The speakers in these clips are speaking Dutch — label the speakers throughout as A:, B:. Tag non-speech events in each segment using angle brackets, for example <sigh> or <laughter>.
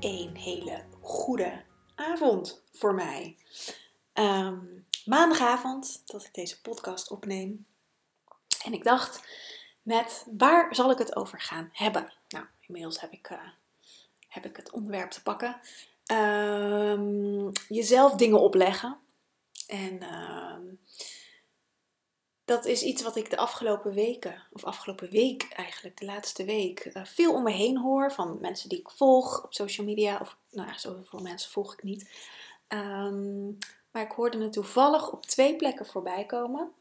A: een hele goede avond voor mij. Um, maandagavond dat ik deze podcast opneem. En ik dacht, met waar zal ik het over gaan hebben? Nou, inmiddels heb ik, uh, heb ik het onderwerp te pakken. Um, jezelf dingen opleggen. En uh, dat is iets wat ik de afgelopen weken, of afgelopen week eigenlijk, de laatste week, uh, veel om me heen hoor van mensen die ik volg op social media. Of nou ja, zoveel mensen volg ik niet. Um, maar ik hoorde het toevallig op twee plekken voorbij komen.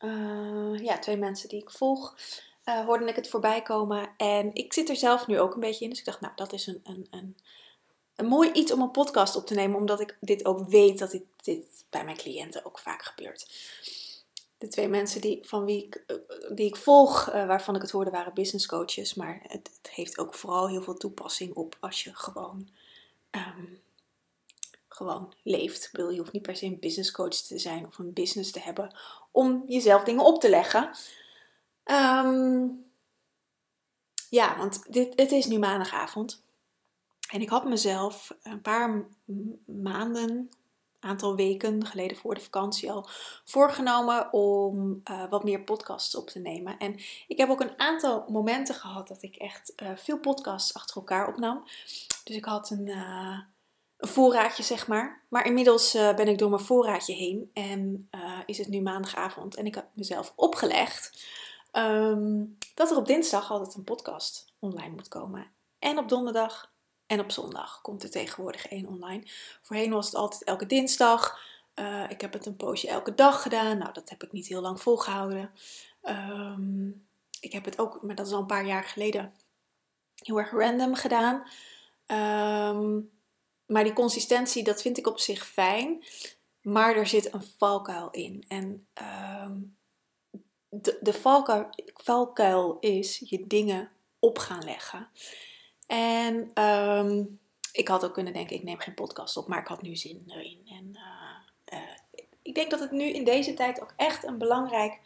A: Uh, ja, twee mensen die ik volg, uh, hoorde ik het voorbij komen. En ik zit er zelf nu ook een beetje in. Dus ik dacht, nou, dat is een, een, een, een mooi iets om een podcast op te nemen. Omdat ik dit ook weet dat dit, dit bij mijn cliënten ook vaak gebeurt. De twee mensen die, van wie ik, die ik volg, uh, waarvan ik het hoorde, waren business coaches. Maar het, het, heeft ook vooral heel veel toepassing op als je gewoon, um, gewoon leeft. Je hoeft niet per se een business coach te zijn of een business te hebben om jezelf dingen op te leggen. Um, ja, want dit, het is nu maandagavond. En ik had mezelf een paar maanden, aantal weken geleden voor de vakantie al voorgenomen om uh, wat meer podcasts op te nemen. En ik heb ook een aantal momenten gehad dat ik echt uh, veel podcasts achter elkaar opnam. Dus ik had een, uh, een voorraadje, zeg maar. Maar inmiddels ben ik door mijn voorraadje heen en is het nu maandagavond. En ik heb mezelf opgelegd um, dat er op dinsdag altijd een podcast online moet komen. En op donderdag en op zondag komt er tegenwoordig één online. Voorheen was het altijd elke dinsdag. Uh, ik heb het een poosje elke dag gedaan. Nou, dat heb ik niet heel lang volgehouden. Um, ik heb het ook, maar dat is al een paar jaar geleden, heel erg random gedaan. Um, maar die consistentie, dat vind ik op zich fijn. Maar er zit een valkuil in. En um, de, de valkuil, valkuil is je dingen op gaan leggen. En um, ik had ook kunnen denken, ik neem geen podcast op, maar ik had nu zin erin. En uh, uh, ik denk dat het nu in deze tijd ook echt een belangrijk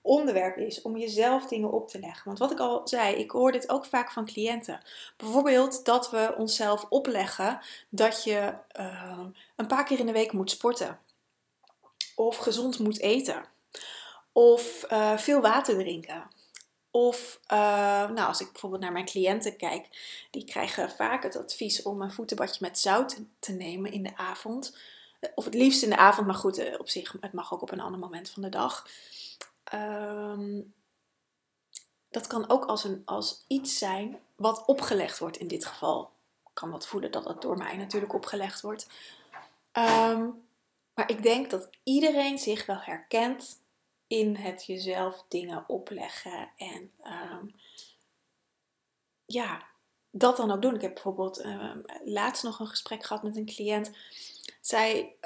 A: onderwerp is om jezelf dingen op te leggen. Want wat ik al zei, ik hoor dit ook vaak van cliënten. Bijvoorbeeld dat we onszelf opleggen dat je uh, een paar keer in de week moet sporten. Of gezond moet eten. Of veel water drinken. Of uh, nou, als ik bijvoorbeeld naar mijn cliënten kijk, die krijgen vaak het advies om een voetenbadje met zout te nemen in de avond. Of het liefst in de avond, maar goed, eh, op zich, het mag ook op een ander moment van de dag. Um, dat kan ook als, een, als iets zijn wat opgelegd wordt in dit geval. Ik kan wat voelen dat dat door mij natuurlijk opgelegd wordt. Um, maar ik denk dat iedereen zich wel herkent in het jezelf dingen opleggen. En um, ja, dat dan ook doen. Ik heb bijvoorbeeld um, laatst nog een gesprek gehad met een cliënt. Zij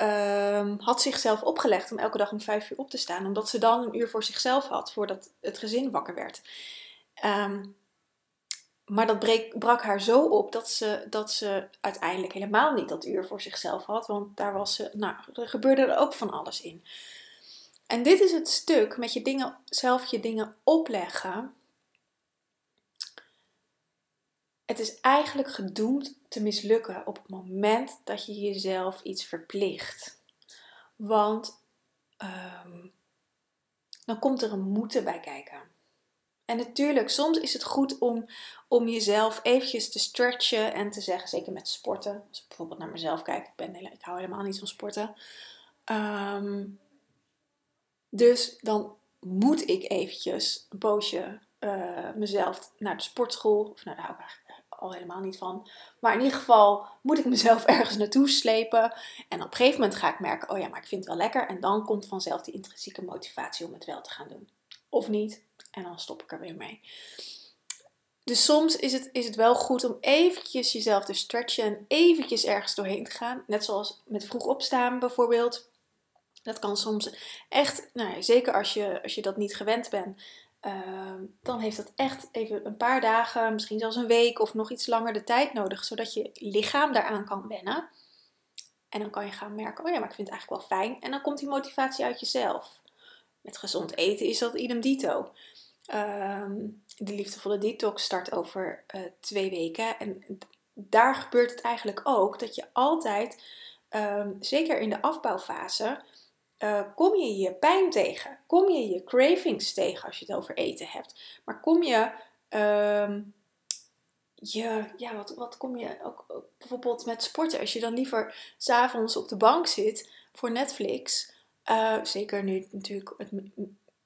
A: um, had zichzelf opgelegd om elke dag om vijf uur op te staan, omdat ze dan een uur voor zichzelf had voordat het gezin wakker werd. maar dat brak haar zo op dat ze, dat ze uiteindelijk helemaal niet dat uur voor zichzelf had. Want daar was ze, nou, er gebeurde er ook van alles in. En dit is het stuk met je dingen, zelf je dingen opleggen. Het is eigenlijk gedoemd te mislukken op het moment dat je jezelf iets verplicht. Want um, dan komt er een moeten bij kijken. En natuurlijk, soms is het goed om, om jezelf eventjes te stretchen en te zeggen, zeker met sporten. Als ik bijvoorbeeld naar mezelf kijk, ik, ben, ik hou helemaal niet van sporten. Ehm, dus dan moet ik eventjes een poosje uh, mezelf naar de sportschool, of nou, daar hou ik al helemaal niet van. Maar in ieder geval moet ik mezelf <laughs> ergens naartoe slepen. En op een gegeven moment ga ik merken, oh ja, maar ik vind het wel lekker. En dan komt vanzelf die intrinsieke motivatie om het wel te gaan doen. Of niet. En dan stop ik er weer mee. Dus soms is het, is het wel goed om eventjes jezelf te stretchen en eventjes ergens doorheen te gaan. Net zoals met vroeg opstaan bijvoorbeeld. Dat kan soms echt, nou, zeker als je, als je dat niet gewend bent, Ehm, dan heeft dat echt even een paar dagen, misschien zelfs een week of nog iets langer de tijd nodig, zodat je lichaam daaraan kan wennen. En dan kan je gaan merken, oh ja, maar ik vind het eigenlijk wel fijn. En dan komt die motivatie uit jezelf. Met gezond eten is dat idem dito. Ehm, de liefdevolle detox start over uh, twee weken. En daar gebeurt het eigenlijk ook dat je altijd, ehm, zeker in de afbouwfase, uh, kom je je pijn tegen? Kom je je cravings tegen als je het over eten hebt? Maar kom je, uh, je ja, wat, wat kom je ook, bijvoorbeeld met sporten? Als je dan liever s'avonds op de bank zit voor Netflix, uh, zeker nu natuurlijk het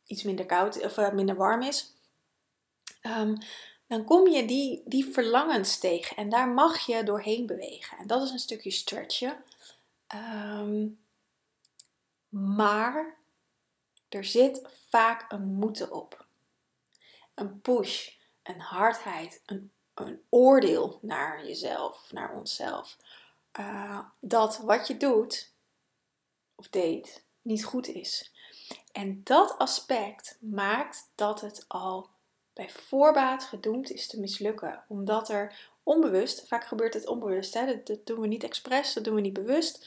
A: iets minder koud of uh, minder warm is, um, dan kom je die, die verlangens tegen en daar mag je doorheen bewegen. En dat is een stukje stretchen. Um, maar er zit vaak een moeten op. Een push, een hardheid, een, een oordeel naar jezelf, naar onszelf. Uh, dat wat je doet of deed niet goed is. En dat aspect maakt dat het al bij voorbaat gedoemd is te mislukken. Omdat er onbewust, vaak gebeurt het onbewust, hè? Dat, dat doen we niet expres, dat doen we niet bewust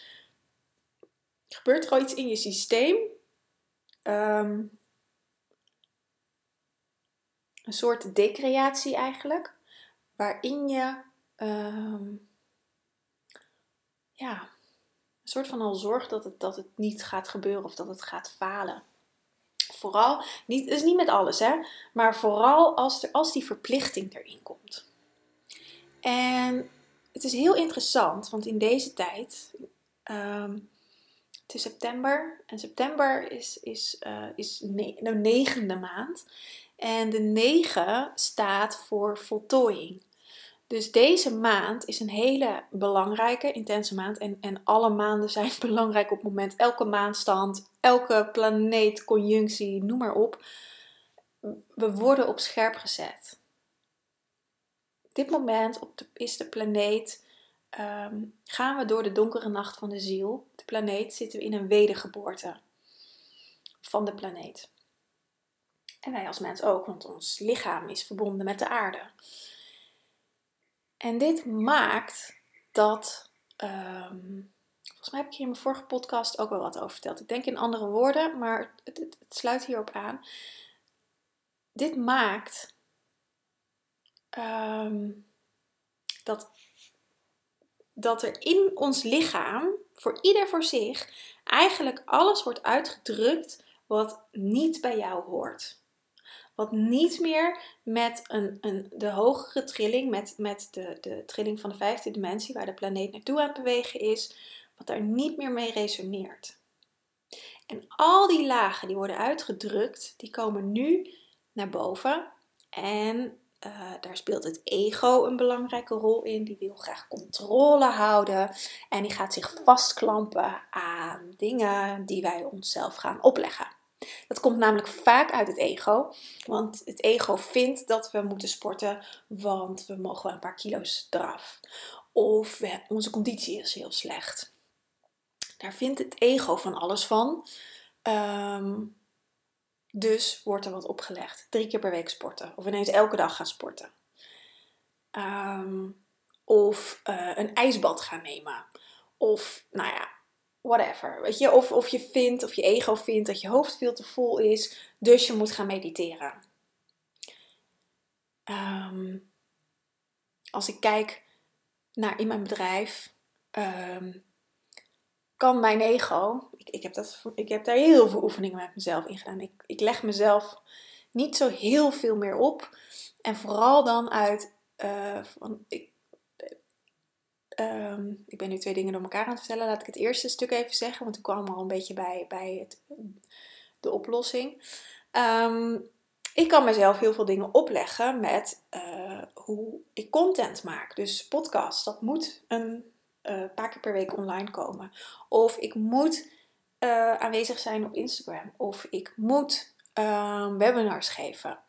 A: gebeurt er iets in je systeem. Ehm, een soort decreatie eigenlijk. Waarin je ehm, ja, een soort van al zorgt dat het, dat het niet gaat gebeuren of dat het gaat falen. Vooral, niet, is niet met alles hè, maar vooral als, er, als die verplichting erin komt. En het is heel interessant, want in deze tijd ehm, september. En september is, is, uh, is de negende maand. En de 9 staat voor voltooiing. Dus deze maand is een hele belangrijke, intense maand. En, en alle maanden <laughs> zijn belangrijk op het moment. Elke maanstand, elke planeet, conjunctie, noem maar op. We worden op scherp gezet. Op dit moment op de, is de planeet Ehm, gaan we door de donkere nacht van de ziel, de planeet, zitten we in een wedergeboorte van de planeet. En wij als mens ook, want ons lichaam is verbonden met de aarde. En dit maakt dat. Ehm, volgens mij heb ik hier in mijn vorige podcast ook wel wat over verteld. Ik denk in andere woorden, maar het, het, sluit hierop aan. Dit maakt ehm, dat dat er in ons lichaam, voor ieder voor zich, eigenlijk alles wordt uitgedrukt wat niet bij jou hoort. Wat niet meer met een, een, de hogere trilling, met, met de, de trilling van de vijfde dimensie, waar de planeet naartoe aan het bewegen is, wat daar niet meer mee resoneert. En al die lagen die worden uitgedrukt, die komen nu naar boven. En uh, daar speelt het ego een belangrijke rol in. Die wil graag controle houden en die gaat zich vastklampen aan dingen die wij onszelf gaan opleggen. Dat komt namelijk vaak uit het ego, want het ego vindt dat we moeten sporten, want we mogen wel een paar kilo's eraf. Of onze conditie is heel slecht. Daar vindt het ego van alles van. Um, dus wordt er wat opgelegd. Drie keer per week sporten. Of ineens elke dag gaan sporten. Ehm, of uh, een ijsbad gaan nemen. Of, nou ja, whatever. Weet je? Of, of je vindt, of je ego vindt dat je hoofd veel te vol is. Dus je moet gaan mediteren. Um, als ik kijk naar in mijn bedrijf. Um, kan mijn ego, ik, ik, heb dat, ik heb daar heel veel oefeningen met mezelf in gedaan. Ik, ik leg mezelf niet zo heel veel meer op. En vooral dan uit, uh, van, ik, uh, ik ben nu twee dingen door elkaar aan het vertellen. Laat ik het eerste stuk even zeggen, want ik kwam al een beetje bij, bij het, de oplossing. Um, ik kan mezelf heel veel dingen opleggen met uh, hoe ik content maak. Dus podcast, dat moet een uh, paar keer per week online komen. Of ik moet uh, aanwezig zijn op Instagram. Of ik moet uh, webinars geven.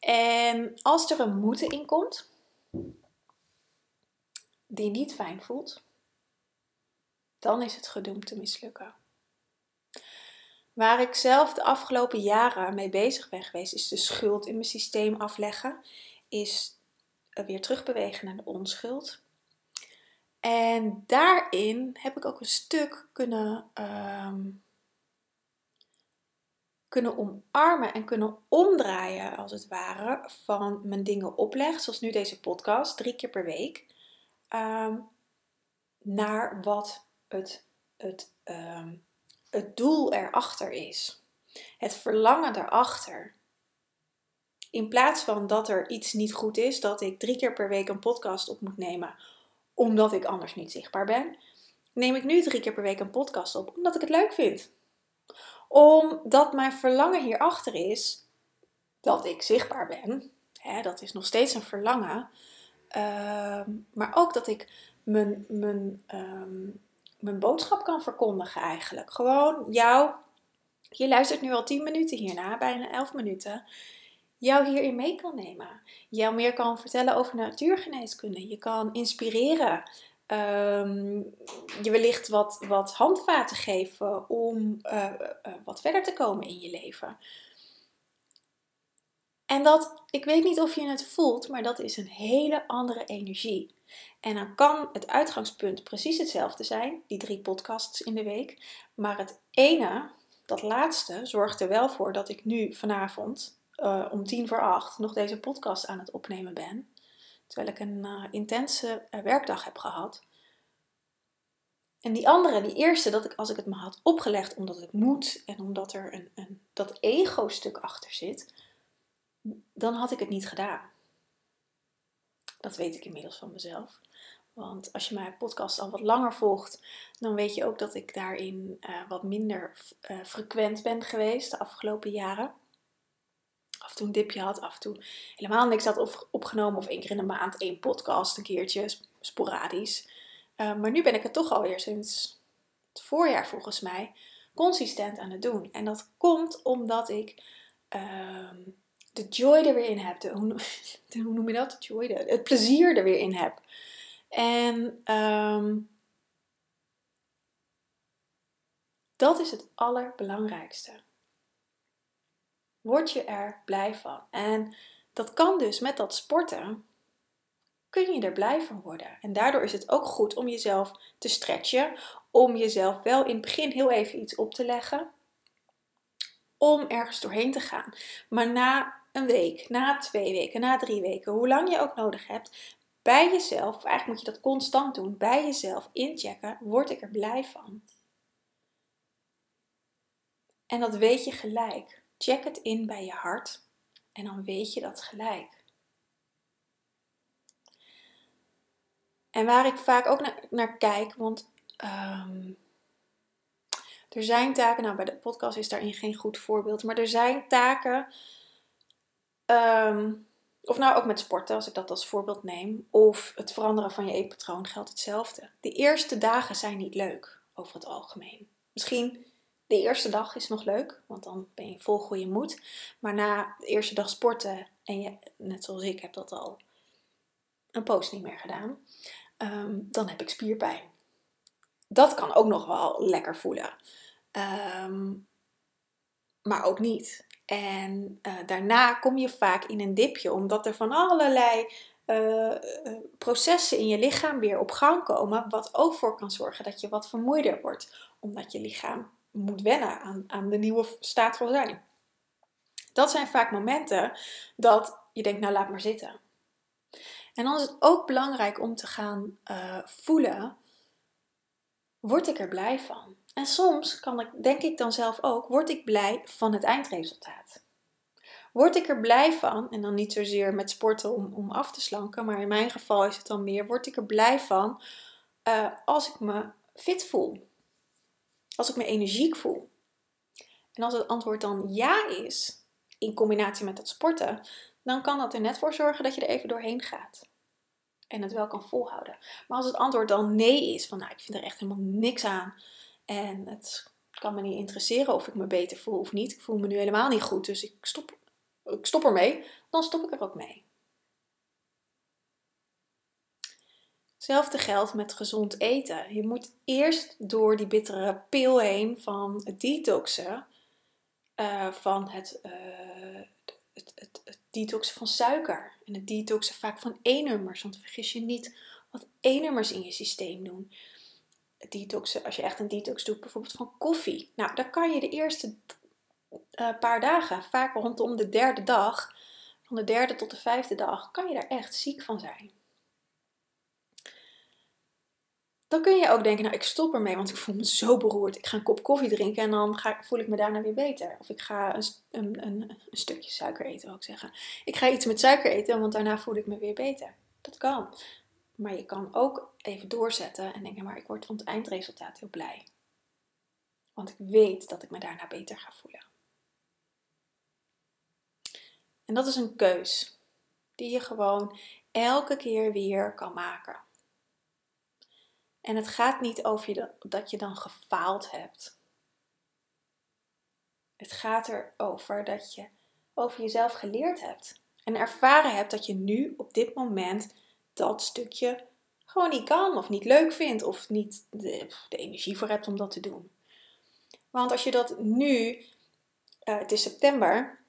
A: En als er een moeten in komt, die niet fijn voelt, dan is het gedoemd te mislukken. Waar ik zelf de afgelopen jaren mee bezig ben geweest, is de schuld in mijn systeem afleggen. Is weer terugbewegen naar de onschuld. En daarin heb ik ook een stuk kunnen, um, kunnen omarmen en kunnen omdraaien, als het ware, van mijn dingen opleg, zoals nu deze podcast, drie keer per week, um, naar wat het, het um, het doel erachter is. Het verlangen erachter. In plaats van dat er iets niet goed is, dat ik drie keer per week een podcast op moet nemen, omdat ik anders niet zichtbaar ben, neem ik nu drie keer per week een podcast op, omdat ik het leuk vind. Omdat mijn verlangen hierachter is dat ik zichtbaar ben. Hè, dat is nog steeds een verlangen. Uh, maar ook dat ik mijn, mijn um, mijn boodschap kan verkondigen eigenlijk. Gewoon jou, je luistert nu al 10 minuten hierna, bijna 11 minuten, jou hierin mee kan nemen. Jou meer kan vertellen over natuurgeneeskunde. Je kan inspireren. Um, je wellicht wat, wat handvaten geven om uh, uh, wat verder te komen in je leven. En dat, ik weet niet of je het voelt, maar dat is een hele andere energie. En dan kan het uitgangspunt precies hetzelfde zijn, die drie podcasts in de week. Maar het ene, dat laatste, zorgt er wel voor dat ik nu vanavond uh, om tien voor acht nog deze podcast aan het opnemen ben. Terwijl ik een uh, intense uh, werkdag heb gehad. En die andere, die eerste, dat ik als ik het me had opgelegd omdat het moet en omdat er een, een, dat ego-stuk achter zit, dan had ik het niet gedaan. Dat weet ik inmiddels van mezelf. Want als je mijn podcast al wat langer volgt, dan weet je ook dat ik daarin wat minder frequent ben geweest de afgelopen jaren. Af en toe een dipje had, af en toe helemaal niks had opgenomen. Of één keer in de maand één podcast, een keertje, sporadisch. Uh, maar nu ben ik het toch alweer sinds het voorjaar volgens mij consistent aan het doen. En dat komt omdat ik ehm, de joy er weer in heb. De, hoe, <laughs> noem je dat? De joy, het plezier er weer in heb. En um, dat is het allerbelangrijkste. Word je er blij van. En dat kan dus met dat sporten. Kun je er blij van worden. En daardoor is het ook goed om jezelf te stretchen. Om jezelf wel in het begin heel even iets op te leggen. Om ergens doorheen te gaan. Maar na een week, na twee weken, na drie weken, hoe lang je ook nodig hebt, bij jezelf, eigenlijk moet je dat constant doen, bij jezelf inchecken, word ik er blij van? En dat weet je gelijk. Check het in bij je hart en dan weet je dat gelijk. En waar ik vaak ook naar, kijk, want um, er zijn taken, nou bij de podcast is daarin geen goed voorbeeld, maar er zijn taken Um, of nou ook met sporten, als ik dat als voorbeeld neem. Of het veranderen van je eetpatroon geldt hetzelfde. De eerste dagen zijn niet leuk, over het algemeen. Misschien de eerste dag is nog leuk, want dan ben je vol goede moed. Maar na de eerste dag sporten, en je, net zoals ik heb dat al een post niet meer gedaan, um, dan heb ik spierpijn. Dat kan ook nog wel lekker voelen. Um, maar ook niet. En uh, daarna kom je vaak in een dipje, omdat er van allerlei uh, processen in je lichaam weer op gang komen, wat ook voor kan zorgen dat je wat vermoeider wordt, omdat je lichaam moet wennen aan, aan de nieuwe staat van zijn. Dat zijn vaak momenten dat je denkt, nou laat maar zitten. En dan is het ook belangrijk om te gaan uh, voelen, word ik er blij van? En soms kan ik, denk ik dan zelf ook, word ik blij van het eindresultaat. Word ik er blij van, en dan niet zozeer met sporten om, om af te slanken, maar in mijn geval is het dan meer, word ik er blij van uh, als ik me fit voel? Als ik me energiek voel? En als het antwoord dan ja is, in combinatie met dat sporten, dan kan dat er net voor zorgen dat je er even doorheen gaat. En het wel kan volhouden. Maar als het antwoord dan nee is, van nou, ik vind er echt helemaal niks aan. En het kan me niet interesseren of ik me beter voel of niet. Ik voel me nu helemaal niet goed, dus ik stop, ik stop ermee. Dan stop ik er ook mee. Hetzelfde geldt met gezond eten. Je moet eerst door die bittere pil heen van het detoxen. Uh, van het, uh, het, het, het, detoxen van suiker. En het detoxen vaak van E-nummers. Want vergis je niet wat E-nummers in je systeem doen. Detoxen, als je echt een detox doet, bijvoorbeeld van koffie. Nou, dan kan je de eerste uh, paar dagen, vaak rondom de derde dag, van de derde tot de vijfde dag, kan je daar echt ziek van zijn. Dan kun je ook denken, nou ik stop ermee, want ik voel me zo beroerd. Ik ga een kop koffie drinken en dan ga, voel ik me daarna weer beter. Of ik ga een, een, een, een stukje suiker eten, wil ik zeggen. Ik ga iets met suiker eten, want daarna voel ik me weer beter. Dat kan. Maar je kan ook even doorzetten en denken, maar ik word van het eindresultaat heel blij. Want ik weet dat ik me daarna beter ga voelen. En dat is een keus die je gewoon elke keer weer kan maken. En het gaat niet over je dat je dan gefaald hebt. Het gaat erover dat je over jezelf geleerd hebt. En ervaren hebt dat je nu op dit moment dat stukje gewoon niet kan of niet leuk vindt of niet de, energie voor hebt om dat te doen. Want als je dat nu, uh, het is september,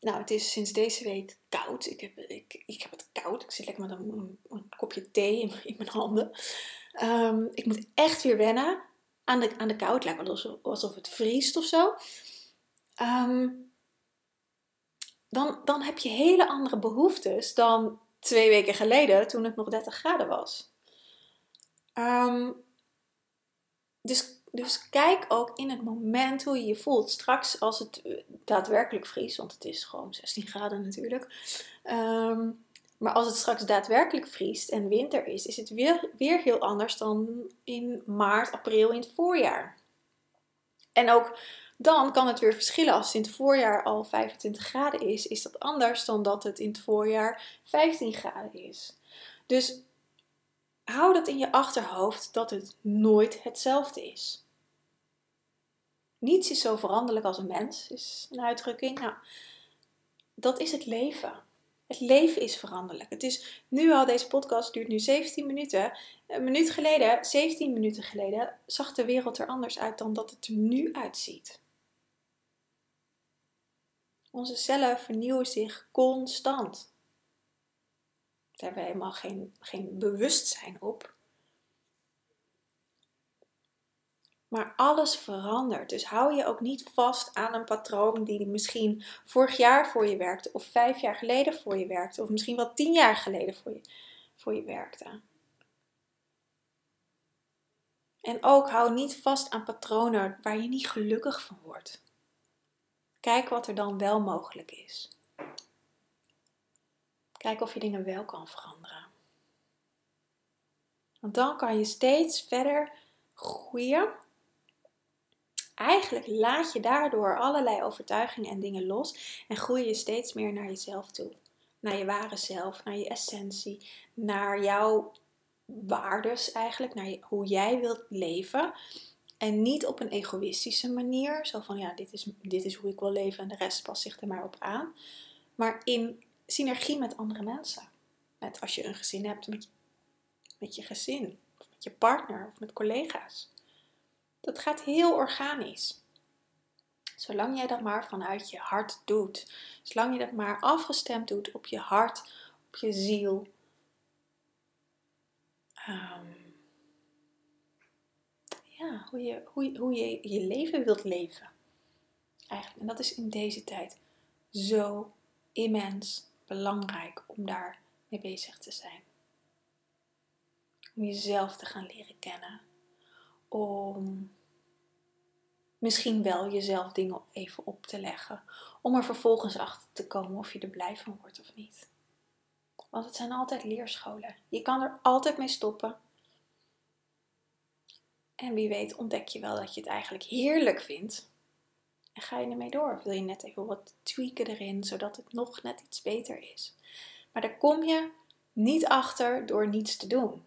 A: nou het is sinds deze week koud. Ik heb, ik, ik heb het koud. Ik zit lekker met een, een kopje thee in, in mijn handen. Um, ik moet echt weer wennen aan de, aan de kou. Het lijkt alsof, alsof het vriest of zo. Um, dan, dan heb je hele andere behoeftes dan twee weken geleden toen het nog 30 graden was. Um, dus, dus kijk ook in het moment hoe je je voelt. Straks als het daadwerkelijk vriest, want het is gewoon 16 graden natuurlijk. Um, maar als het straks daadwerkelijk vriest en winter is, is het weer, weer heel anders dan in maart, april in het voorjaar. En ook dan kan het weer verschillen. Als het in het voorjaar al 25 graden is, is dat anders dan dat het in het voorjaar 15 graden is. Dus hou dat in je achterhoofd dat het nooit hetzelfde is. Niets is zo veranderlijk als een mens, is een uitdrukking. Nou, dat is het leven. Het leven is veranderlijk. Het is nu al, deze podcast duurt nu 17 minuten. Een minuut geleden, 17 minuten geleden, zag de wereld er anders uit dan dat het er nu uitziet. Onze cellen vernieuwen zich constant. Daar hebben we helemaal geen, geen bewustzijn op. Maar alles verandert. Dus hou je ook niet vast aan een patroon die misschien vorig jaar voor je werkte, of vijf jaar geleden voor je werkte, of misschien wel tien jaar geleden voor je, voor je werkte. En ook hou niet vast aan patronen waar je niet gelukkig van wordt. Kijk wat er dan wel mogelijk is. Kijk of je dingen wel kan veranderen. Want dan kan je steeds verder groeien Eigenlijk laat je daardoor allerlei overtuigingen en dingen los en groei je steeds meer naar jezelf toe. Naar je ware zelf, naar je essentie, naar jouw waardes eigenlijk, naar hoe jij wilt leven. En niet op een egoïstische manier, zo van ja, dit is, dit is hoe ik wil leven en de rest past zich er maar op aan. Maar in synergie met andere mensen. Met als je een gezin hebt, met, met je gezin, met je partner of met collega's. Dat gaat heel organisch. Zolang jij dat maar vanuit je hart doet. Zolang je dat maar afgestemd doet op je hart, op je ziel. Um, ja, hoe je, hoe, hoe je je leven wilt leven. Eigenlijk. En dat is in deze tijd zo immens belangrijk om daar mee bezig te zijn. Om jezelf te gaan leren kennen om misschien wel jezelf dingen even op te leggen. Om er vervolgens achter te komen of je er blij van wordt of niet. Want het zijn altijd leerscholen. Je kan er altijd mee stoppen. En wie weet ontdek je wel dat je het eigenlijk heerlijk vindt. En ga je ermee door? Of wil je net even wat tweaken erin, zodat het nog net iets beter is? Maar daar kom je niet achter door niets te doen.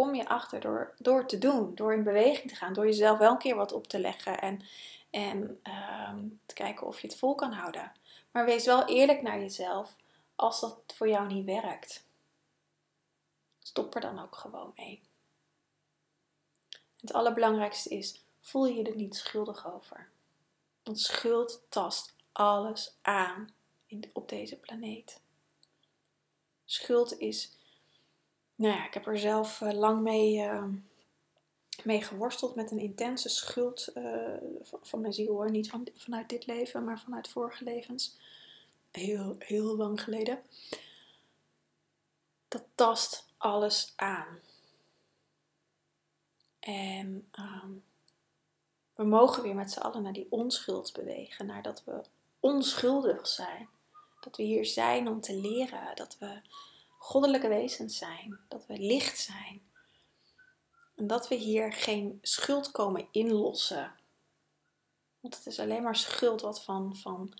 A: Kom je achter door, door te doen, door in beweging te gaan, door jezelf wel een keer wat op te leggen en, en ehm, te kijken of je het vol kan houden. Maar wees wel eerlijk naar jezelf als dat voor jou niet werkt. Stop er dan ook gewoon mee. Het allerbelangrijkste is, voel je er niet schuldig over. Want schuld tast alles aan op deze planeet. Schuld is, nou ja, ik heb er zelf eh, lang mee, uh, mee geworsteld met een intense schuld uh, van, mijn ziel hoor. Niet van, vanuit dit leven, maar vanuit vorige levens. Heel, heel lang geleden. Dat tast alles aan. En ehm, we mogen weer met z'n allen naar die onschuld bewegen, naar dat we onschuldig zijn. Dat we hier zijn om te leren, dat we goddelijke wezens zijn, dat we licht zijn. En dat we hier geen schuld komen inlossen. Want het is alleen maar schuld wat van, van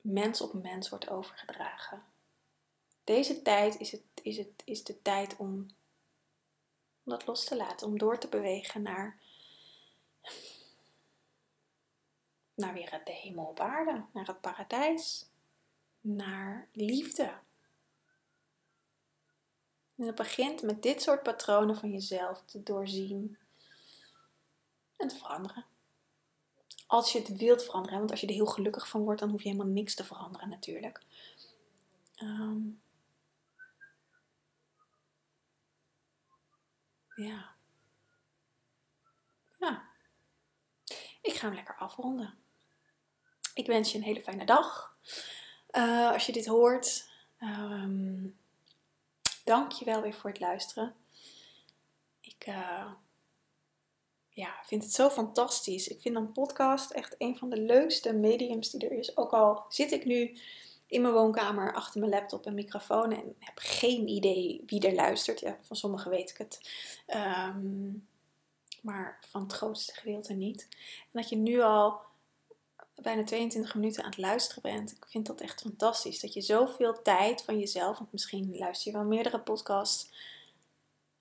A: mens op mens wordt overgedragen. Deze tijd is, het, is, het, is de tijd om om dat los te laten, om door te bewegen naar, naar weer de hemel op aarde, naar het paradijs, naar liefde. En het begint met dit soort patronen van jezelf te doorzien en te veranderen. Als je het wilt veranderen, want als je er heel gelukkig van wordt, dan hoef je helemaal niks te veranderen natuurlijk. Um, Ja. Ja. Ik ga hem lekker afronden. Ik wens je een hele fijne dag. Uh, als je dit hoort. Um, dank je wel weer voor het luisteren. Ik uh, ja, vind het zo fantastisch. Ik vind een podcast echt een van de leukste mediums die er is. Ook al zit ik nu in mijn woonkamer achter mijn laptop en microfoon en heb geen idee wie er luistert. Ja, van sommigen weet ik het. Ehm, maar van het grootste gedeelte niet. En dat je nu al bijna 22 minuten aan het luisteren bent. Ik vind dat echt fantastisch. Dat je zoveel tijd van jezelf, want misschien luister je wel meerdere podcasts,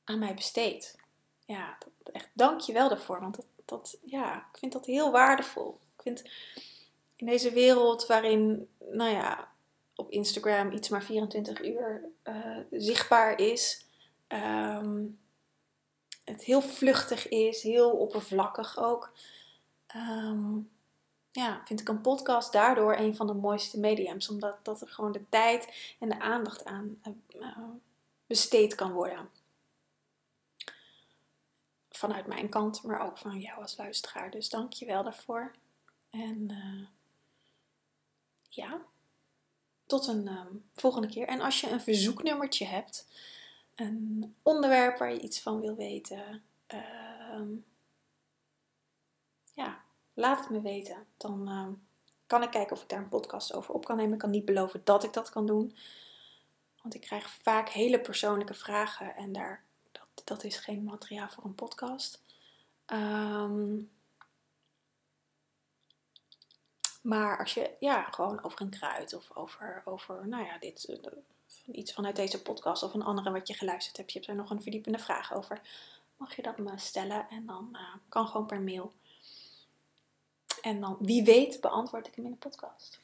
A: aan mij besteedt. Ja, echt dank je wel daarvoor. Want dat, dat, ja, ik vind dat heel waardevol. Ik vind in deze wereld waarin, nou ja, op Instagram iets maar 24 uur uh, zichtbaar is. Um, het heel vluchtig is, heel oppervlakkig ook. Um, ja, vind ik een podcast daardoor een van de mooiste mediums. Omdat dat er gewoon de tijd en de aandacht aan uh, besteed kan worden. Vanuit mijn kant, maar ook van jou als luisteraar. Dus dank je wel daarvoor. En uh, ja, tot een volgende keer. En als je een verzoeknummertje hebt, een onderwerp waar je iets van wil weten, uh, laat het me weten. Dan ehm, kan ik kijken of ik daar een podcast over op kan nemen. Ik kan niet beloven dat ik dat kan doen. Want ik krijg vaak hele persoonlijke vragen en daar, dat, dat is geen materiaal voor een podcast. Um, maar als je ja, gewoon over een kruid of over, over nou ja, dit, uh, iets vanuit deze podcast of een andere wat je geluisterd hebt, je hebt er nog een verdiepende vraag over, mag je dat me stellen en dan uh, kan gewoon per mail. En dan, wie weet, beantwoord ik hem in de podcast.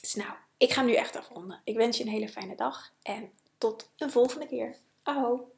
A: Dus nou, ik ga nu echt afronden. Ik wens je een hele fijne dag en tot een volgende keer. Aho!